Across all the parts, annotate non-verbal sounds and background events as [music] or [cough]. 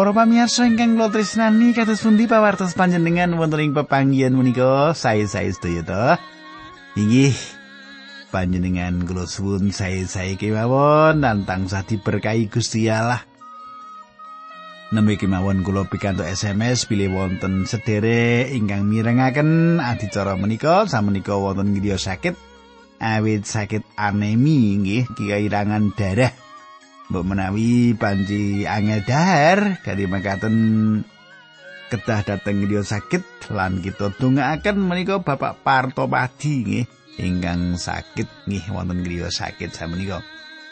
Para pamirsa ingkang kula tresnani kados pundi pawartos panjenengan wonten ing pepanggihan menika sae-sae sedaya to. Inggih panjenengan kula suwun sae-sae kemawon nantang sadi berkahi Gusti Allah. Nembe kemawon kula pikantuk SMS pilih wonten sedere ingkang mirengaken adicara menika samenika wonten griya sakit awit sakit anemi nggih kairangan darah. Mbok menawi panji angel dahar kali makaten kedah dateng dia sakit lan kita dongaaken menika Bapak Parto Padi nggih ingkang sakit nggih wonten griya sakit samenika.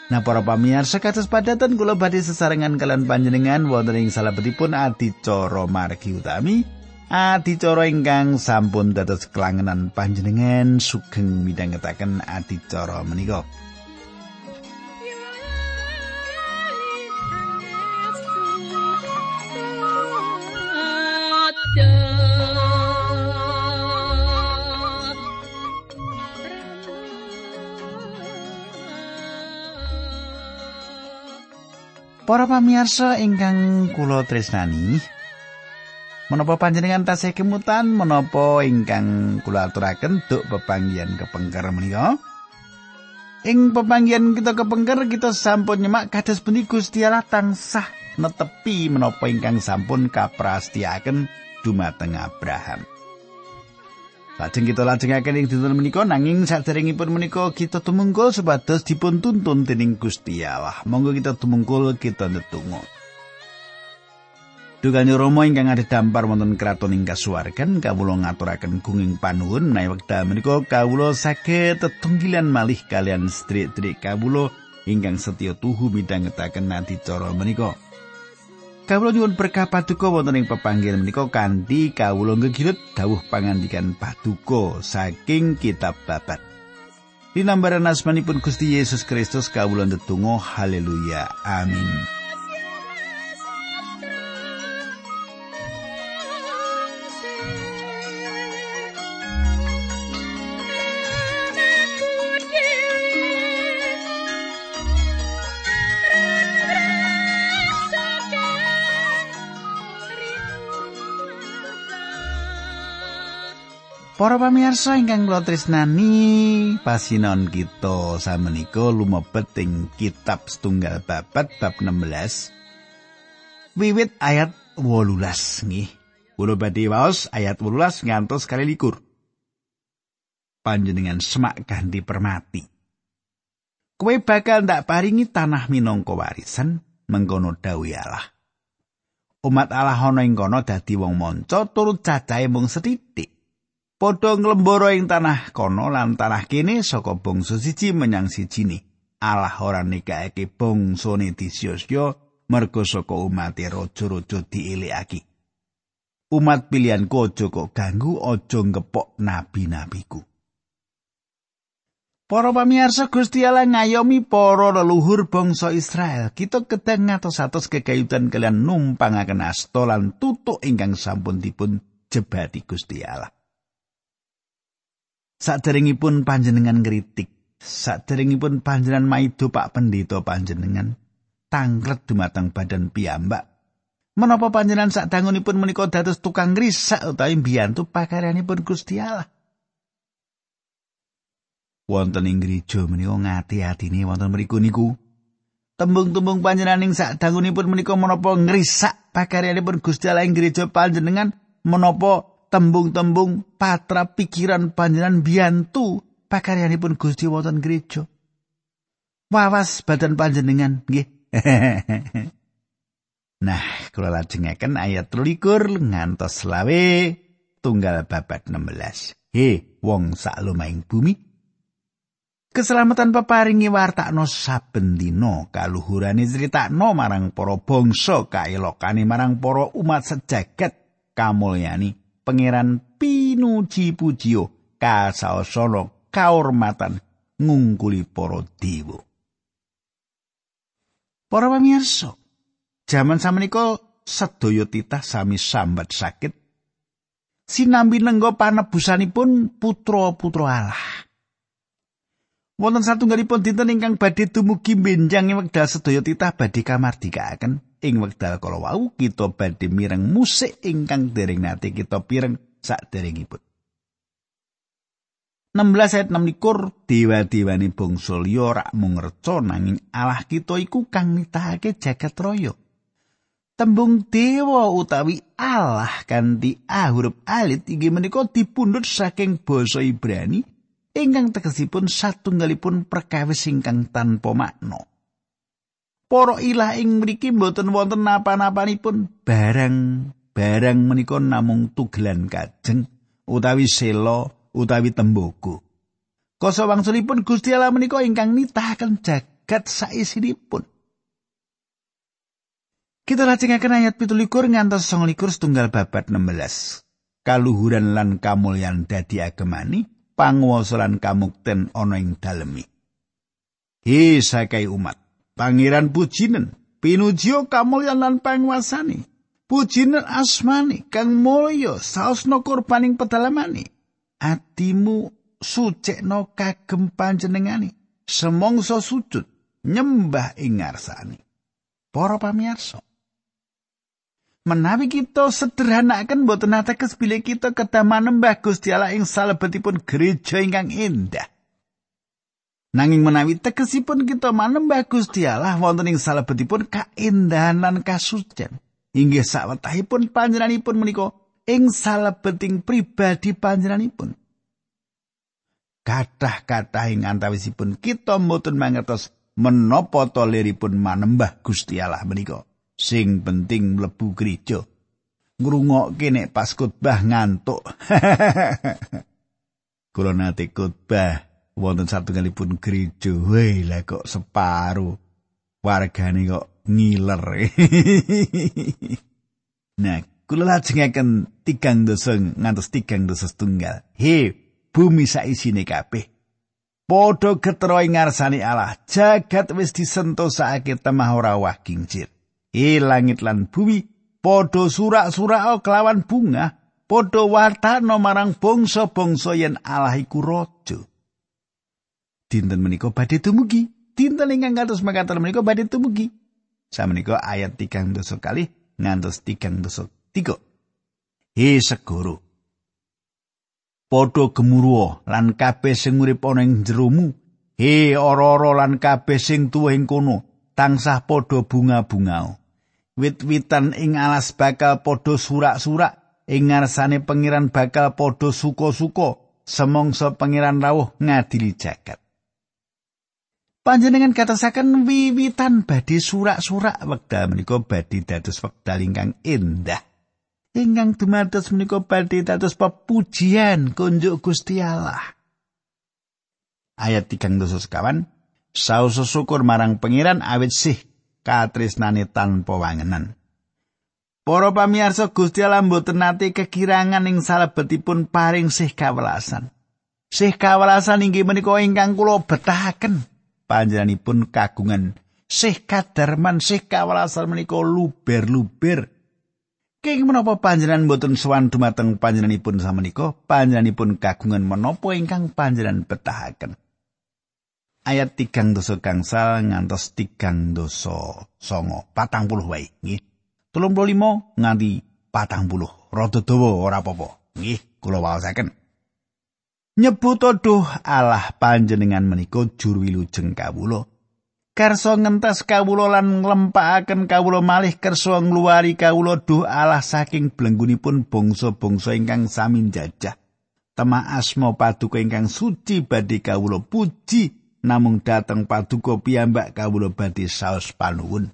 Nah para pamirsa kados padatan kula badhe sesarengan kalian panjenengan wonten ing salebetipun adicara margi utami adicara ingkang sampun dados kelangenan panjenengan sugeng midhangetaken adicara menika. Para pamirsa ingkang kula tresnani, menapa panjenengan tasih kemutan menapa ingkang kula aturaken duk pepanggihan kepengker menika? Ing pepanggihan kita kepengker kita sampun nyemak kados pundi Gusti Allah tansah netepi menapa ingkang sampun kaprastiaken dumateng Abraham. Lajeng kita lajengaken ing dinten menika nanging saderengipun menika kita tumungkul supados dipun tuntun dening Gusti Allah. Monggo kita tumungkul kita ndedonga. Dugane Rama ingkang ada wonten kraton ing kasuwargan kawula ngaturaken gunging panuwun menawi wekdal menika kawula saged tetunggilan malih kalian sedherek-sedherek kawula ingkang setya tuhu midhangetaken nanti cara menika. Kawula nyuwun berkah paduka wonten ing pepanggihan menika kanthi kawula ngegilut dawuh pangandikan paduka saking kitab babat. Dinambaran asmanipun Gusti Yesus Kristus kawula ndedonga haleluya amin. Para pamirsa ingkang kula tresnani, pasinon kita samenika lumebet ing kitab setunggal babat bab 16. Wiwit ayat 18 nggih. Kula badhe waos ayat 18 ngantos kali likur. Panjenengan semak ganti permati. Kowe bakal ndak paringi tanah minangka warisan mengkono dawuh Allah. Umat Allah ana ing kono dadi wong manca turut cacahe mung setitik. Padha nglembara ing tanah kono lan tanah kene saka bangsa siji menyang sijine. Allah ora nikahake bangsane disiosyo mergo saka umat raja-raja dielekake. Umat pilihan aja kok ganggu aja ngepok nabi-nabiku. Para pamirsa Gusti Allah ngayomi para leluhur bangsa Israel. Kita kedang ngatos-atos kekayutan kalian numpangaken asta lan tutuk ingkang sampun dipun jebati Gusti Allah. Saderengipun panjenengan ngritik, saderengipun panjenengan maido Pak Pendeta panjenengan tangkret dumateng badan piyambak. Menapa panjenengan sadangunipun menika dados tukang ngrisak utawi mbiyantu pakaryanipun Gusti Allah? Wonten ing gereja menika ngati-atine wonten mriku niku tembung-tembung panjenengan ing sadangunipun menika menapa ngrisak pakaryanipun Gusti Allah ing gereja panjenengan menapa tembung-tembung patra pikiran panjenengan biantu pakaryanipun Gusti wonten gereja. Wawas badan panjenengan nggih. [laughs] nah, kula lajengaken ayat 23 ngantos selawe tunggal babat 16. He, wong sak lumahing bumi. Keselamatan peparingi wartakno saben dina kaluhurane critakno marang para bangsa kaelokane marang para umat sejagat kamulyani pangeran pinuji pujio kasaosana kaurmatan ngungkuli para dewa. Para pamirsa, jaman samenika sedaya titah sami sambat sakit sinambi nenggo panebusanipun putra-putra Allah. Wonten satunggalipun dinten ingkang badhe dumugi benjang wekdal sedaya titah badhe kamardikaken. Ing wekdal kala wau kita badhe mireng musik ingkang dereng nate kita pireng saderengipun 16 ayat 6 dewa-dewani bangsa liya rak mung nanging Allah kita iku kang nitahake jagat raya tembung dewa utawi Allah kanthi A huruf alit inggih menika dipundhut saking basa Ibrani ingkang tegesipun satunggalipun perkawis ingkang tanpa makna. Para ilah ing mriki mboten wonten napa-napanipun barang barang menika namung tugelan kajeng utawi selo utawi tembogo. Koso wangsulipun Gusti Allah menika ingkang nitahaken jagat saisinipun. Kita lajengaken ayat pitulikur ngantos songlikur setunggal babat 16. Kaluhuran lan kamulyan dadi agemani, panguwasa lan kamukten ana ing dalemi. He sakai umat, pangeran pujinen, pinujio kamulyan lan panguasani. Pujinen asmani, kang mulya saosna kurbaning pedalamani. Atimu sucekno kagem panjenengani, semongso sujud nyembah ing ngarsani. Para pamirsa, menawi kita sederhanaken boten ateges bilih kita kedah manembah Gusti Allah ing salebetipun gereja ingkang indah. Nanging menawi tegesipun kita manembah Gusti Allah wonten ing salebetipun kaindahan lan kasucian, inggih sawetahipun panjenenganipun menika ing salebeting pribadi panjenenganipun. Kathah-kathah ing antawisipun kita mboten mangertos menapa to liripun manembah Gusti Allah menika. sing penting mlebu gereja. Ngrungokke nek pas khotbah ngantuk. [laughs] Kula nate khotbah wonten satunggalipun gereja. Wei lah kok separo wargane kok ngiler. [laughs] nah, kula lajengaken tigang dosa ngantos tigang dosa setunggal. He, bumi saisine kabeh. Podho getro ing ngarsane Allah, jagat wis disentosake temah ora wah kincir. e langit lan bumi padha surak-surak kelawan bunga padha wartana marang bangsa-bangsa yen Allah iku raja dinten menika badhe dumugi. Dinten ingkang kados mekaten menika badhe dumugi. Samenika ayat 3 dosa kali ngantos 3 dosa 3 he segoro padha gemuruh lan kabeh sing urip ana ing jeromu he ora-ora lan kabeh sing tuwa ing kono tansah padha bunga-bungao. Wit-witan ing alas bakal padha surak-surak. Ing ngarsane pangeran bakal padha suka-suka. Semongso pangeran rawuh ngadili jagat panjenengan katasaken wiwitan badhe surak-surak wekdal menika badhe dados wekdal ingkang indah ingkang dumados menika badhe dados pepujian kunjuk Gusti Allah ayat 3 sekawan saus syukur marang pangeran awit sih katresnane tanpa wangenan. Para pamirsa Gusti Allah mboten nate kekirangan ing salebetipun paring sih kawelasan. Sih kawelasan inggih menika ingkang kula betahaken panjenenganipun kagungan sih kadarman sih kawelasan menika luber-luber. Kenging menapa panjenengan mboten sowan dumateng panjenenganipun samenika? Panjenenganipun kagungan menapa ingkang panjenengan betahaken. ayat tigang dosa gangsal ngantos tigang dosa songo patang puluh wae. Nggih. Telung puluh lima nganti patang puluh. Rada dawa ora apa-apa. Nggih kula waosaken nyebut doh Allah panjenengan menika juru wilujeng kawula kersa ngentes kawula lan nglempakaken kawula malih kersa ngluwari kawula doh Allah saking blenggunipun bangsa-bangsa ingkang sami jajah tema asma paduka ingkang suci badhe kawula puji namung dateng paduka piyambak kawula badhe saos panuwun.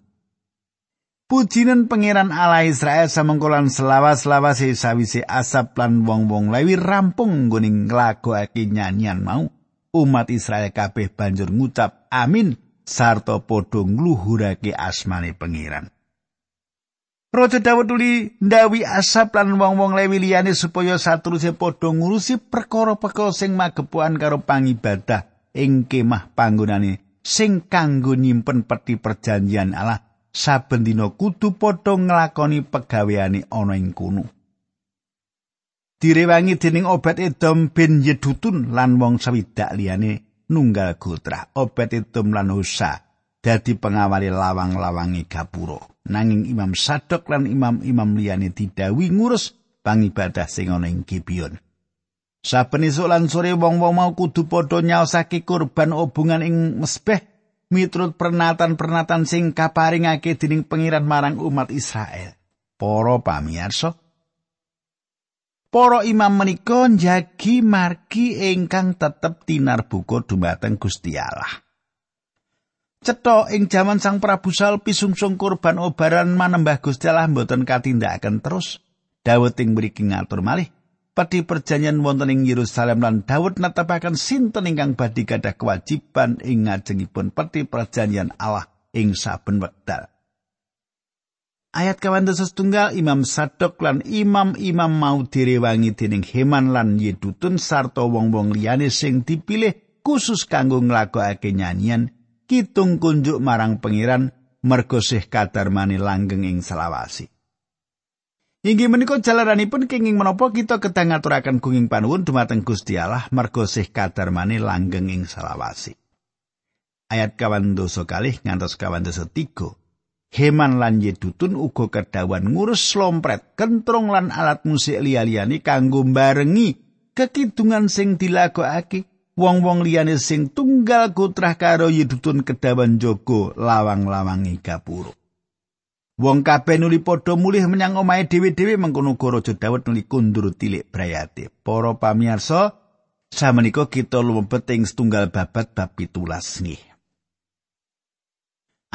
Pujinen pangeran Allah Israel samengkolan selawas-lawase sawise asap lan wong-wong lewi rampung nggoning nglagokake nyanyian mau. Umat Israel kabeh banjur ngucap amin sarta padha ngluhurake asmane pangeran. Raja Daud tuli ndawi asap lan wong-wong lewi liyane supaya saterusé padha ngurusi perkara-perkara sing magepuan karo pangibadah ing kemah panggonane sing kanggo nyimpen peti perjanjian Allah saben dina kudu padha nglakoni pegaweane ana ing kono. Direwangi dening obat Edom bin Yedutun lan wong swidak liyane nunggal gotra. Obat Edom lan Husa dadi pengawali lawang-lawangi gapura. nanging Imam Sadok lan imam-imam liyane didawi ngurus pangibadah sing ana ing Gibeon. Saben esuk lan sore wong-wong mau kudu padha nyaosake kurban obungan ing mesbeh miturut pernatan-pernatan sing kaparingake dening pengiran marang umat Israel. Para pamirsa, para imam menika njagi margi ingkang tetep tinarbuka dumateng Gusti Allah. Cetha ing jaman Sang Prabu Saul pisungsung kurban obaran manembah Gusti Allah mboten katindakaken terus. Dawud ing mriki ngatur malih Padi perjanjian wonten ing Yerusalem lan Daud netepaken sinten ingkang badhe gadah kewajiban ing ngajengipun peti perjanjian Allah ing saben wekdal. Ayat kawan setunggal Imam Sadok lan imam-imam mau direwangi dening Heman lan Yedutun sarta wong-wong liyane sing dipilih khusus kanggo nglakokake nyanyian kitung kunjuk marang pengiran mergo sih kadarmane langgeng ing selawasi. Inggih menika jalaranipun kenging menapa kita kedah ngaturaken gunging panuwun dumateng Gusti Allah mergo sih kadarmane langgeng ing selawasi. Ayat kawan dosa kalih ngantos kawan dosa tiga. Heman lan Yedutun uga kedawan ngurus slompret, kentrong lan alat musik liya-liyane kanggo barengi kekidungan sing dilakokake. Wong-wong liyane sing tunggal kutrah karo Yedutun kedawan jogo lawang-lawangi gapura. Wong kabeh nuli padha mulih menyang omahe dhewe-dhewe mengkono Raja Daud nuli kundur tilik brayate. Para pamirsa, samenika kita lumebet ing setunggal babat bab 17 nggih.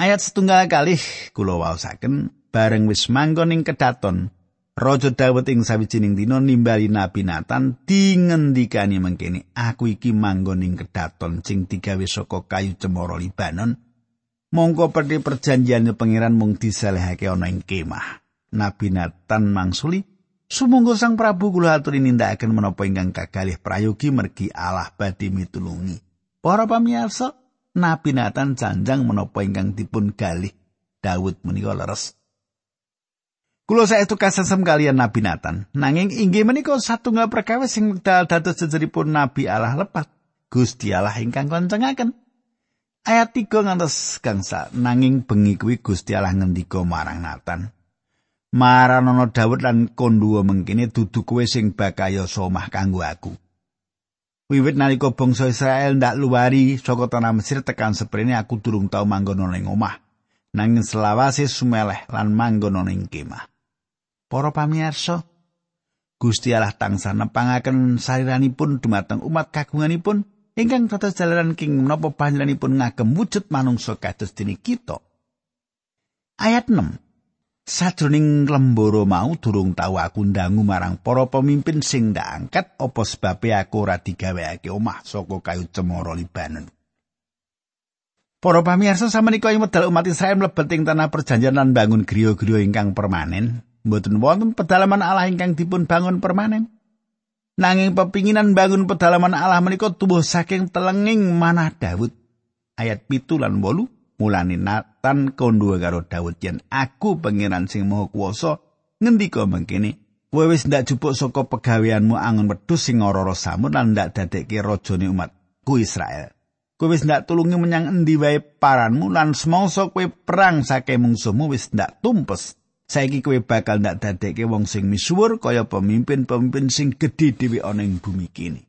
Ayat setunggal kalih kula waosaken bareng wis manggon ing kedaton Raja Dawud ing sawijining dina nimbali Nabi Nathan dingendikani mengkene aku iki manggon ing kedaton sing digawe saka kayu cemara Libanon mongko perti perjanjian pangeran mung disalehake ana ing kemah Nabi Nathan mangsuli Sumangga Sang Prabu kula aturi nindakaken menapa ingkang kagalih prayogi mergi Allah badhe mitulungi. Para pamirsa, Nabi Nathan janjang menapa ingkang dipun galih Daud menika leres. Kulo saestu kasesem kalian Nabi Nathan, nanging inggih menika satunggal perkawis sing wekdal dados jejeripun Nabi Allah lepat. Gusti Allah ingkang koncengaken. Ayat 3 ngantos gangsa nanging bengi kuwi Gusti Allah ngendika marang Nathan. Maranono Daud lan konduwa mengkene dudu kowe sing bakaya somah kanggo aku. Wiwit nalika bangsa Israel ndak luwari saka tanah Mesir tekan seprene aku durung tau manggon ning omah. Nanging selawase sumeleh lan manggon ning kemah. Para pamirsa, Gusti Allah tansah nepangaken sariranipun dumateng umat kagunganipun ingkang dados jalaran king menapa panjenenganipun ngagem wujud manungsa kados dene kita. Ayat 6 Sajroning lemboro mau durung tau aku ndangu marang para pemimpin sing ndak angkat apa sebabe aku ora digawekake omah saka kayu cemara Libanon. Para pamirsa samenika ing medal umat Israel mlebet ing tanah perjanjian lan bangun griya-griya ingkang permanen, mboten wonten pedalaman Allah ingkang dipun bangun permanen. Nanging pepinginan bangun pedalaman Allah menika tubuh saking telenging manah Daud. Ayat pitu lan wolu Mulane Nathan kondua karo Daud yen aku pangeran sing maha kuwasa ngendika mangkene kowe wis ndak jupuk saka pegaweanmu angon wedhus sing ora samun lan ndak dadekke rajane umatku Israel. Kowe wis ndak tulungi menyang endi wae paranmu lan semangsa kowe perang saking mungsuhmu wis ndak tumpes. Saiki kowe bakal ndak dadekke wong sing misuwur kaya pemimpin-pemimpin sing gedhe dhewe ana ing bumi kini.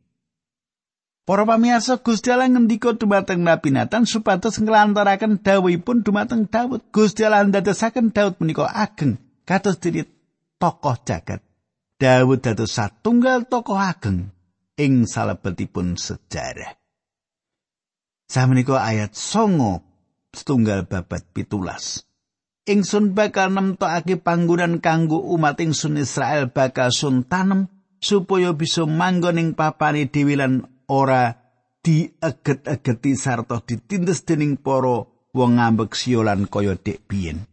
Para pamirsa Gusti Allah ngendika dumateng Nabi Nathan supados nglantaraken dawuhipun dumateng Daud. Gusti Allah ndadosaken Daud menika ageng kados dene tokoh jagat. Daud dados satunggal tokoh ageng ing salebetipun sejarah. Samenika ayat songo setunggal babat pitulas. Ingsun bakal nemtokake panggonan kanggo umat ingsun Israel bakal sun tanem supaya bisa manggon ing papane dhewe lan ora dieget-egeti sarta ditindes dening para wong ngambek siolan kaya dek biyen.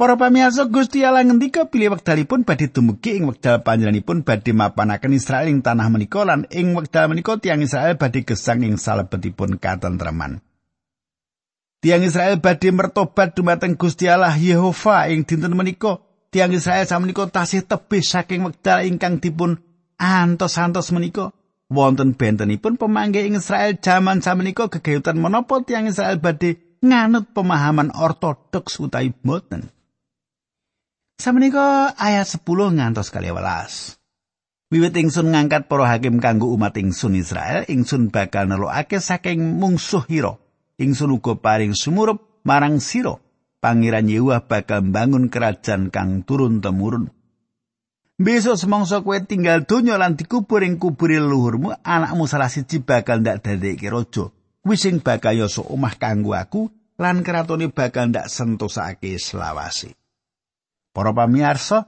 Para pamirsa Gusti Allah ngendika pilih wekdalipun badhe dumugi ing wekdal panjenenganipun badhe mapanaken Israel ing tanah menika lan ing wekdal menika tiang Israel badhe gesang ing salebetipun katentreman. Tiang Israel badhe mertobat dumateng Gusti Allah Yehova ing dinten menika. Tiang Israel samenika tasih tebih saking wekdal ingkang dipun antos-antos menika. wonten bentenipun pemangge ing Israel jaman samenika gegayutan menapa tiang Israel badhe nganut pemahaman ortodoks utawi boten. Samenika ayat 10 ngantos kali welas. Wiwit ingsun ngangkat para hakim kanggo umat ingsun Israel, ingsun bakal nelokake saking mungsuh hiro. Ingsun uga paring sumurup marang siro. Pangeran Yehuwa bakal bangun kerajaan kang turun temurun. Besok semangsa kowe tinggal donya lan dikubur ing kubure leluhurmu, anakmu salah siji bakal ndak dadekke raja. Kuwi sing bakal yoso omah kanggo aku lan keratone bakal ndak sentosake selawase. Para pamirsa,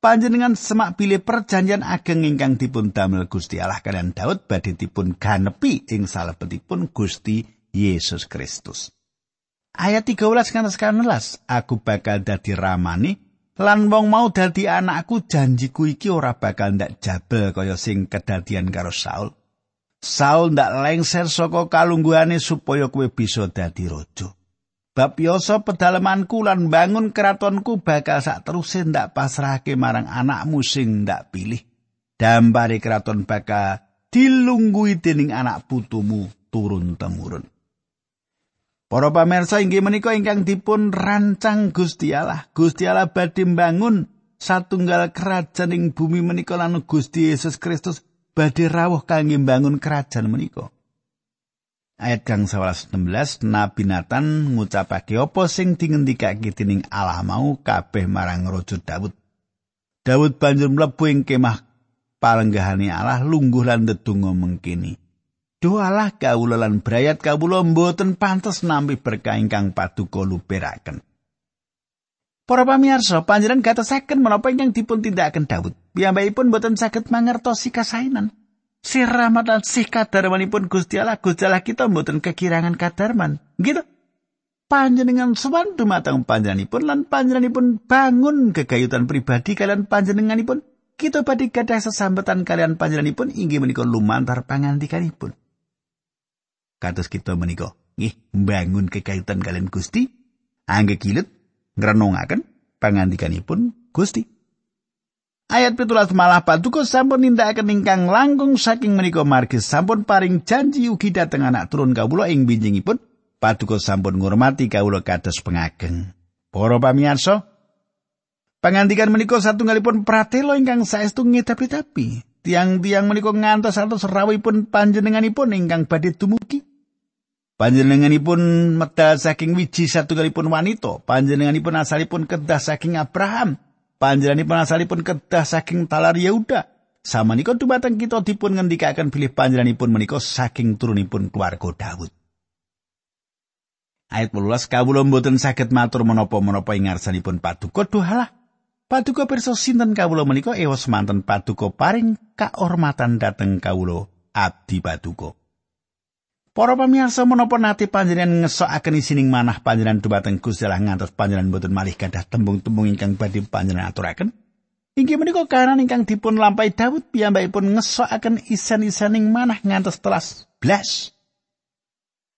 panjenengan semak pilih perjanjian ageng ingkang dipun damel Gusti Allah kalian Daud badhe dipun ganepi ing salebetipun Gusti Yesus Kristus. Ayat 13 ngantos 16, aku bakal dadi ramani lan wong mau dadi anakku janjiku iki ora bakal ndak jabel kaya sing kedadian karo Saul. Saul ndak lengser saka kalungguhane supaya kowe bisa dadi raja. Bab yoso pedalemanku lan bangun keratonku bakal sak teruse ndak pasrahke marang anakmu sing ndak pilih. Dambare keraton bakal dilunggui dening anak putumu turun temurun. Para pamirsa inggih menika ingkang dipun rancang Gusti Allah. Gusti Allah badhe mbangun satunggal kerajaan ing bumi menika lan Gusti Yesus Kristus badhe rawuh kangge mbangun kerajaan menika. Ayat kang 11 Nabi Nathan ngucapake apa sing dingendikake dening Allah mau kabeh marang Raja Daud. Daud banjur mlebu ing kemah palenggahane Allah lungguh lan ndedonga mengkini. Doalah kawula lan brayat kawula mboten pantes nampi berkah ingkang paduka luperaken. Para pamirsa, panjenengan gatosaken menapa ingkang dipun tindakaken Daud. Piyambakipun mboten saged mangertosi kasainan. Si rahmat lan si kadarmanipun Gusti Allah, Gusti Allah kita mboten kekirangan kadarman. Gitu. Panjenengan sowan dumateng panjenenganipun lan panjenenganipun bangun kegayutan pribadi kalian panjenenganipun. Kita badhe gadah sesambetan kalian panjenenganipun inggih menika lumantar pangandikanipun. Kados kita menika nggih bangun kegayutan kalian Gusti angge kilut ngrenungaken pangandikanipun Gusti. Ayat pitulas malah paduka sampun nindakaken ingkang langkung saking menika margi sampun paring janji ugi dhateng anak turun kawula ing binjingipun paduka sampun ngurmati kawula kados pengageng. Para pamirsa, pangandikan menika satunggalipun pratela ingkang saestu ngedapi-dapi. Tiang-tiang menika ngantos atus rawuhipun panjenenganipun ingkang badhe dumugi. Panjenenganipun medal saking wiji satunggalipun wanita, panjenenganipun asalipun kedah saking Abraham. panjenenganipun asalipun kedah saking talar Yehuda. Samanika dumateng kita dipun ngendikaken bilih panjenenganipun menika saking turunipun keluarga Daud. Ayat 18 kawula mboten saged matur menapa-menapa ing ngarsanipun paduka dohalah. Paduka pirsa sinten kawula menika ewas manten paduka paring kaormatan dhateng kawula abdi paduka. Para pamirsa menapa nate panjenengan ngesokaken isining manah panjenengan dumateng Gusti Allah ngantos panjenengan boten malih gadah tembung-tembung ingkang badhe panjenengan aturaken? Inggih menika kahanan ingkang dipun lampahi Daud piyambakipun ngesokaken isan-isaning manah ngantos telas blas.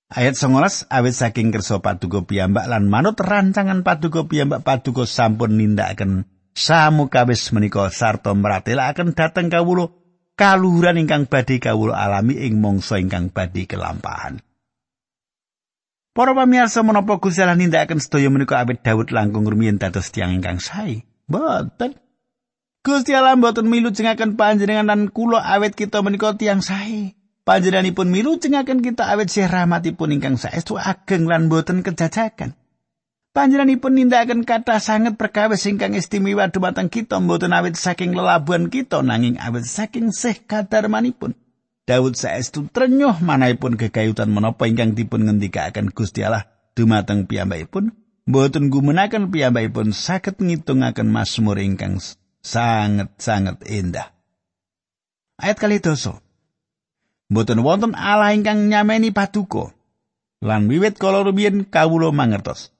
Ayat 19 awit saking kersa paduka piyambak lan manut rancangan paduka piyambak paduka sampun nindakaken samukawis menika sarta meratelaken dhateng kawula kaluhuran ingkang badhe kawula alami ing mangsa ingkang badhe kelampahan. Para pamirsa menapa Gusti Allah nindakaken sedaya menika awit Daud langkung rumiyin dados tiyang ingkang sae? Mboten. Gusti Allah mboten milu jengaken panjenengan lan kula awit kita menika tiyang sae. Panjenenganipun milu jengaken kita awit sih rahmatipun ingkang saestu ageng lan mboten kejajakan. Panjenenganipun nindakaken kata sangat perkawis ingkang istimewa dumateng kita mboten awit saking lelabuhan kita nanging awit saking sih kadarmanipun. Daud saestu trenyuh manahipun kegayutan menapa ingkang dipun ngendikaken Gusti Allah dumateng piyambakipun mboten gumenaken piyambakipun saged ngitungaken Mazmur ingkang sangat-sangat indah. Ayat kali doso. Mboten wonten Allah ingkang nyameni paduka. Lan wiwit kala rumiyin kawula mangertos.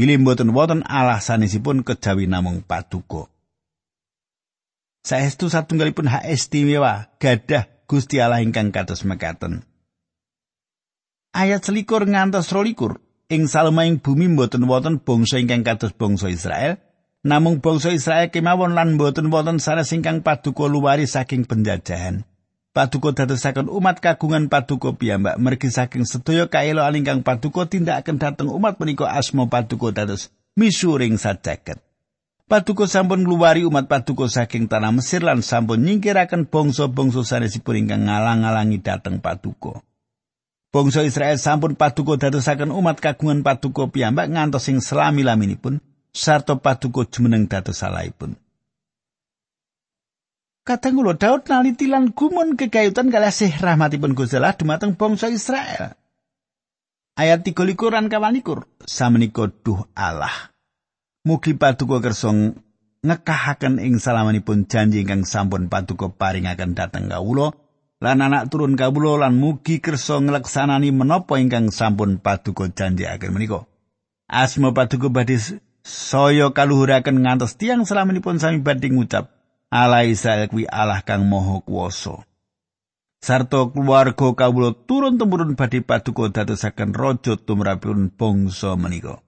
Bilih mboten wonten Allah sanesipun kejawi namung paduka. Saestu satunggalipun hak istimewa gadah Gusti Allah ingkang kados mekaten. Ayat selikur ngantos rolikur, ing salmaing bumi mboten wonten bangsa ingkang kados bangsa Israel, namung bangsa Israel kemawon lan mboten wonten sanes ingkang paduka luwari saking penjajahan. Paduka dadosaken umat kagungan paduka piyambak mergi saking sedaya kaeloan ingkang paduka tindakaken dhateng umat menika asma paduka dados misuring sajaket. Paduka sampun ngluwari umat paduka saking tanah Mesir lan sampun nyingkiraken bangsa-bangsa sanesipun ingkang ngalang-alangi dhateng paduka. Bangsa Israel sampun paduka dadosaken umat kagungan paduka piyambak ngantos sing selami-laminipun sarta paduka jumeneng dados salahipun. Kadang kula Daud naliti lan gumun kegayutan kalih rahmatipun Gusti Allah dumateng bangsa Israel. Ayat 13 lan kawanikur samenika duh Allah. Mugi paduka kersa ngekahaken ing salamanipun janji ingkang sampun paduka paringaken dhateng kawula lan anak turun kawula lan mugi kersa ngleksanani menapa ingkang sampun paduka janjiaken menika. Asma paduka badhe saya kaluhuraken ngantos tiang salamanipun sami badhe ngucap Allah Israel kuwi Allah kang maha kuwasa. Sarto keluarga kawula turun temurun badhe paduka dadosaken raja tumrapipun bangsa menika.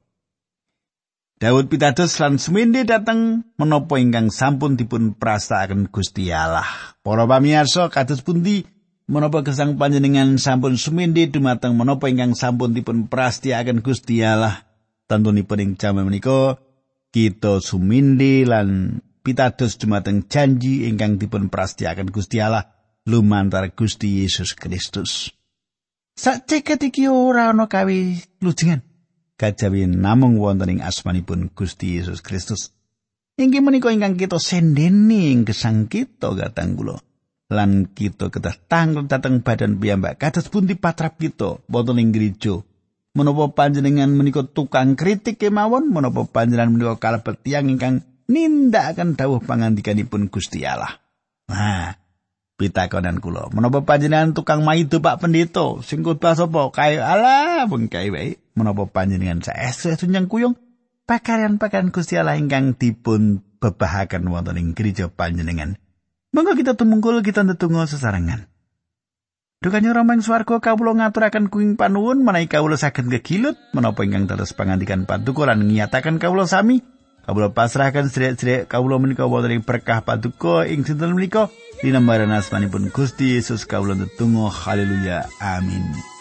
Daud pitados lan suminde dateng menapa ingkang sampun dipun prastakaken Gusti Allah. Para pamirsa kados pundi menapa gesang panjenengan sampun suminde dumateng menapa ingkang sampun dipun prastakaken Gusti Allah. Tentunipun ing jaman menika kita suminde lan pitados dumateng janji ingkang dipun prastiaken Gusti Allah lumantar Gusti Yesus Kristus. Sakceket iki ora ana kawi lujengan. Kajawi namung wonten ing asmanipun Gusti Yesus Kristus. Inggih menika ingkang kita sendeni ing gesang kita katang kula. Lan kita kedah tanggung dateng badan piyambak kados pundi patrap kita wonten ing gereja. Menapa panjenengan menika tukang kritik kemawon, menapa panjenengan menika kalebet tiyang ingkang nindakaken dawuh pangandikanipun Gusti Allah. Nah, pitakonan kula, menapa panjenengan tukang maido Pak Pendeta? Sing khotbah sapa? Kae Allah mung kae wae. Menapa panjenengan saestu nyang kuyung pakarian-pakarian Gusti Allah ingkang dipun bebahaken wonten ing gereja panjenengan. Monggo kita tumungkul kita ndedonga sesarengan. Dukanya romeng swarga kawula ngaturaken kuing panuwun menawi kawula saged kegilut menapa ingkang dados pangandikan paduka lan ngiyataken sami Kawula pasrahkan sedherek-sedherek kawula menika wonten ing berkah paduka ing sinten menika? Dinambaran asmanipun Gusti Yesus kawula tetunggal haleluya. Amin